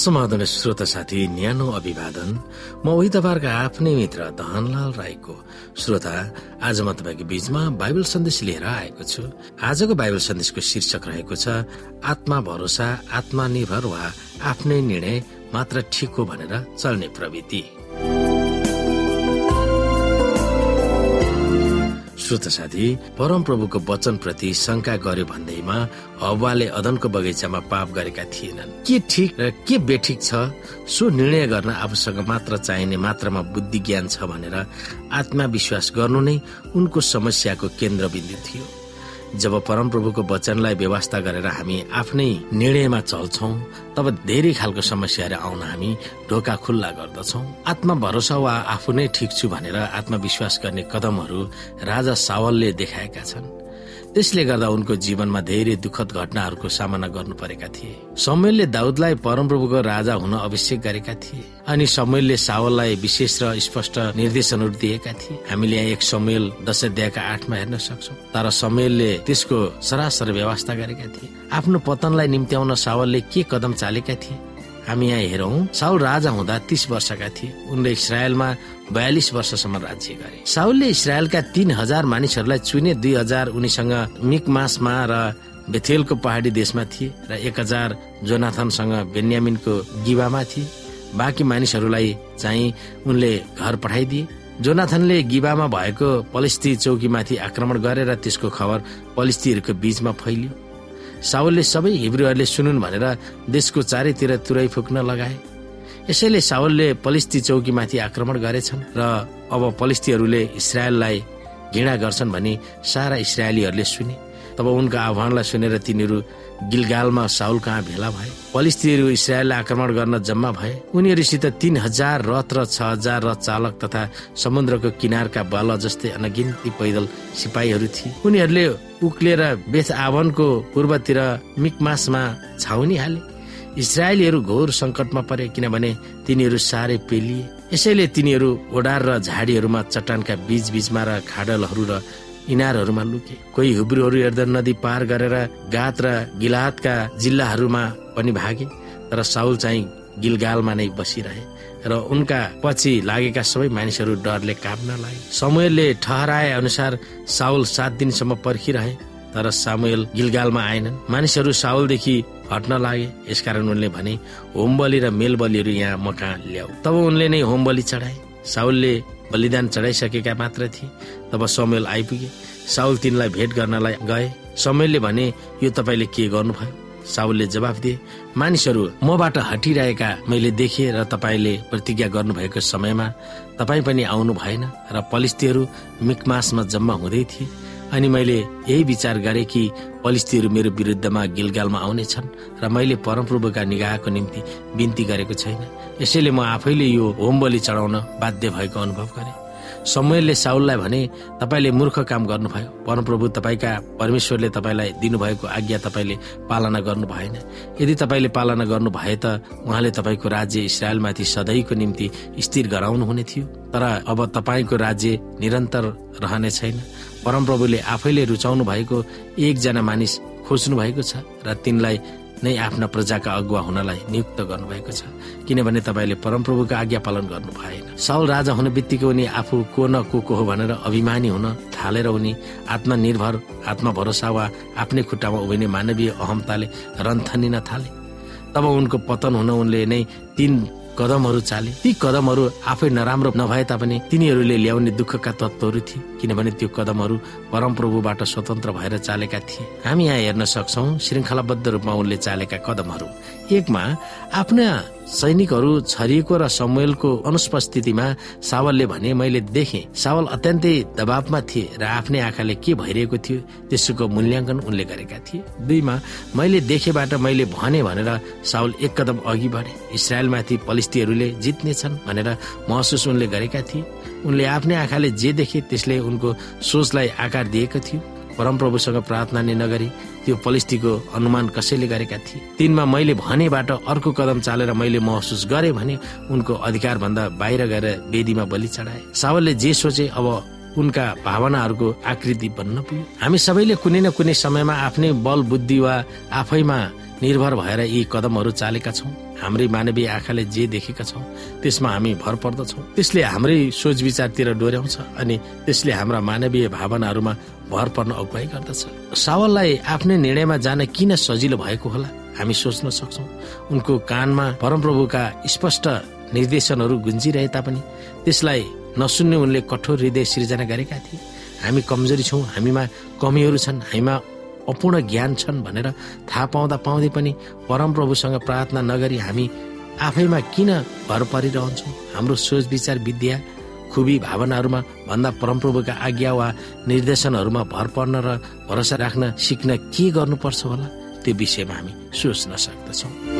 समाधान श्रोता साथी न्यानो अभिवादन। म उही तपाईँहरूको आफ्नै मित्र दहनलाल राईको श्रोता आज म तपाईँको बीचमा बाइबल सन्देश लिएर आएको छु। आजको बाइबल सन्देशको शीर्षक रहेको छ आत्मा भरोसा आत्मनिर्भर वा आफ्नै निर्णय मात्र ठिक हो भनेर चल्ने प्रवृत्ति। श्रोत साथी परम प्रभुको वचन प्रति शंका गर्यो भन्दैमा हवाले अदनको बगैँचामा पाप गरेका थिएनन्। के ठिक र के बेठिक छ? सो निर्णय गर्न आफूसँग मात्र चाहिने मात्रामा बुद्धि ज्ञान छ भनेर आत्मविश्वास गर्नु नै उनको समस्याको केन्द्रबिन्दु थियो। जब परमप्रभुको वचनलाई व्यवस्था गरेर हामी आफ्नै निर्णयमा चल्छौ तब धेरै खालको समस्याहरू आउन हामी ढोका खुल्ला गर्दछौ। आत्मा भरोसा वा आफू नै ठिक छु भनेर आत्मविश्वास गर्ने कदमहरू राजा सावलले देखाएका छन्। त्यसले गर्दा उनको जीवनमा धेरै दुःखद घटनाहरूको सामना गर्नु परेका थिए। समयले दाउदलाई परमप्रभुको राजा हुन अभिषेक गरेका थिए अनि समयले सावललाई विशेष र स्पष्ट निर्देशनहरू दिएका थिए। हामीले यहाँ एक समयल दश अध्यायका आठमा हेर्न सक्छौ। तर समयले त्यसको सरासर व्यवस्था गरेका थिए। आफ्नो पतनलाई निम्त्याउन सावलले के कदम चालेका थिए? हामी यहाँ हेरौँ साउल राजा हुँदा तीस वर्षका थिए। उनले इसरायलमा बयालिस वर्षसम्म राज्य गरे। साउलले इसरायलका तीन हजार मानिसहरूलाई चुने दुई हजार उनीसँग मिकमासमा र बेथेलको पहाडी देशमा थिए र एक हजार जोनाथनसँग बेन्यामिनको गिबामा थिए। बाँकी मानिसहरूलाई चाहिँ उनले घर पठाइदिए। जोनाथनले गिबामा भएको पलिस्ती चौकीमाथि आक्रमण गरेर त्यसको खबर पलिस्तीहरूको बीचमा फैलियो। साउलले सबै हिब्रूहरूले सुनुन् भनेर देशको चारैतिर तुरै फुक्न लगाए। यसैले सावलले पलिस्ती चौकीमाथि आक्रमण गरेछन् र अब पलिस्तीहरूले इसरायललाई घृणा गर्छन् भनी सारा इसरायलीहरूले सुने। तब उनको आह्वानलाई सुनेर तिनीहरू गिलगालमा साउल कहाँ भेला भए? पलिस्तीहरू इसरायललाई आक्रमण गर्न जम्मा भए? उनीहरूसित तीन हजार रथ र छ हजार रथ चालक तथा समुद्रको किनारका बल जस्तै अनगिन्ती पैदल सिपाहीहरू थिए। उनीहरूले उक्लिएर बेथ आवनको पूर्वतिर मिकमासमा छाउनी हाले। इसरायलीहरू घोर सङ्कटमा परे किनभने तिनीहरू साह्रै पेलिए। यसैले तिनीहरू ओडार र झाडीहरूमा चट्टानका बीच बीचमा र खाडलहरू र इनारहरूमा लुके। कोही हुब्रूहरू हेर्दा नदी पार गरेर गात र गिलातका जिल्लाहरूमा पनि भागे तर साउल चाहिँ गिलगालमा नै बसिरहे र उनका पछि लागेका सबै मानिसहरू डरले काप्न लागे। समयले ठहराए अनुसार साउल सात दिनसम्म पर्खिरहे तर सामुएल गिलगालमा आएनन्। मानिसहरू साउलदेखि हट्न लागे। यसकारण उनले भने होम बलि र मेल बलिहरू यहाँ म कहाँ ल्याऊ। तब उनले नै होम बलि चढाए। साउलले बलिदान चढाइसकेका मात्र थिए। तब समेल आइपुगे। साउल तिनलाई भेट गर्नलाई गए। समयले भने यो तपाईँले के गर्नुभयो? साउलले जवाफ दिए मानिसहरू मबाट हटिरहेका मैले देखे र तपाईँले प्रतिज्ञा गर्नुभएको समयमा तपाईँ पनि आउनु भएन र पलिस्तीहरू मिकमासमा जम्मा हुँदै थिए। अनि मैले यही विचार गरे कि पलिस्तीहरू मेरो विरुद्धमा गिलगालमा आउनेछन् र मैले परमप्रभुका निगाहको निम्ति बिन्ती गरेको छैन। यसैले म आफैले यो होम बलि चढाउन बाध्य भएको अनुभव गरे। समयले साउललाई भने तपाईँले मूर्ख काम गर्नुभयो। परमप्रभु तपाईँका परमेश्वरले तपाईँलाई दिनुभएको आज्ञा तपाईँले पालना गर्नु भएन। यदि तपाईँले पालना गर्नु भए त उहाँले तपाईँको राज्य इसरायलमाथि सधैँको निम्ति स्थिर गराउनु हुने थियो। तर अब तपाईँको राज्य निरन्तर रहने छैन। परमप्रभुले आफैले रुचाउनु भएको एकजना मानिस खोज्नु भएको छ र तिनलाई नै आफ्ना प्रजाका अगुवा हुनलाई नियुक्त गर्नुभएको छ। किनभने तपाईँले परमप्रभुको आज्ञा पालन गर्नु भएन। साउल राजा हुने बित्तिकै उनी आफू को न को को हो भनेर अभिमानी हुन थालेर उनी आत्मनिर्भर आत्मा भरोसा वा आफ्नै खुट्टामा उभिने मानवीय अहमताले रन्थनिन थाले। तब उनको पतन हुन उनले नै तीन कदमहरू चाले। ती कदमहरू आफै नराम्रो नभए तापनि तिनीहरूले ल्याउने दुःखका तत्वहरू थिए किनभने त्यो कदमहरू परमप्रभुबाट स्वतन्त्र भएर चालेका थिए। हामी यहाँ हेर्न सक्छौ श्रृङ्खलाबद्ध रूपमा उनले चालेका कदमहरू। एकमा आफ्ना सैनिकहरू छरिएको र समयलको अनुपस्थितिमा सावलले भने मैले देखे सावल अत्यन्तै दबावमा थिए र आफ्नै आँखाले के भइरहेको थियो त्यसको मूल्याङ्कन उनले गरेका थिए। दुईमा मैले देखेबाट मैले भने भनेर सावल एक कदम अघि बढे। इसरायलमाथि पलिस्तीहरूले जित्नेछन् भनेर महसुस उनले गरेका थिए। उनले आफ्नै आँखाले जे देखे त्यसले उनको सोचलाई आकार दिएको थियो। परमप्रभुसँग प्रार्थना नै नगरी त्यो पलिस्तीको अनुमान कसैले गरेका थिए। तिनमा मैले भनेबाट अर्को कदम चालेर मैले महसुस गरेँ भने उनको अधिकार भन्दा बाहिर गएर वेदीमा बलि चढाए। सावलले जे सोचे अब उनका भावनाहरूको आकृति बन्न पुग्यो। हामी सबैले कुनै न कुनै समयमा आफ्नै बल बुद्धि वा आफैमा निर्भर भएर यी कदमहरू चालेका छौँ। हाम्रै मानवीय आँखाले जे देखेका छौँ त्यसमा हामी भर पर्दछौँ। त्यसले हाम्रै सोच विचारतिर डोर्याउँछ अनि त्यसले हाम्रा मानवीय भावनाहरूमा भर पर्न अगुवाई गर्दछ। सावललाई आफ्नै निर्णयमा जान किन सजिलो भएको होला हामी सोच्न सक्छौ। उनको कानमा परमप्रभुका स्पष्ट निर्देशनहरू गुन्जिरहे तापनि त्यसलाई नसुन्ने उनले कठोर हृदय सिर्जना गरेका थिए। हामी कमजोरी छौँ हामीमा कमीहरू छन् हामीमा अपूर्ण ज्ञान छन् भनेर थाहा पाउँदा पाउँदै पनि परमप्रभुसँग प्रार्थना नगरी हामी आफैमा किन भर परिरहन्छौँ? हाम्रो सोच विचार विद्या खुबी भावनाहरूमा भन्दा परमप्रभुका आज्ञा वा निर्देशनहरूमा भर पर्न र भरोसा राख्न सिक्न के गर्नुपर्छ होला? त्यो विषयमा हामी सोच्न सक्दछौँ।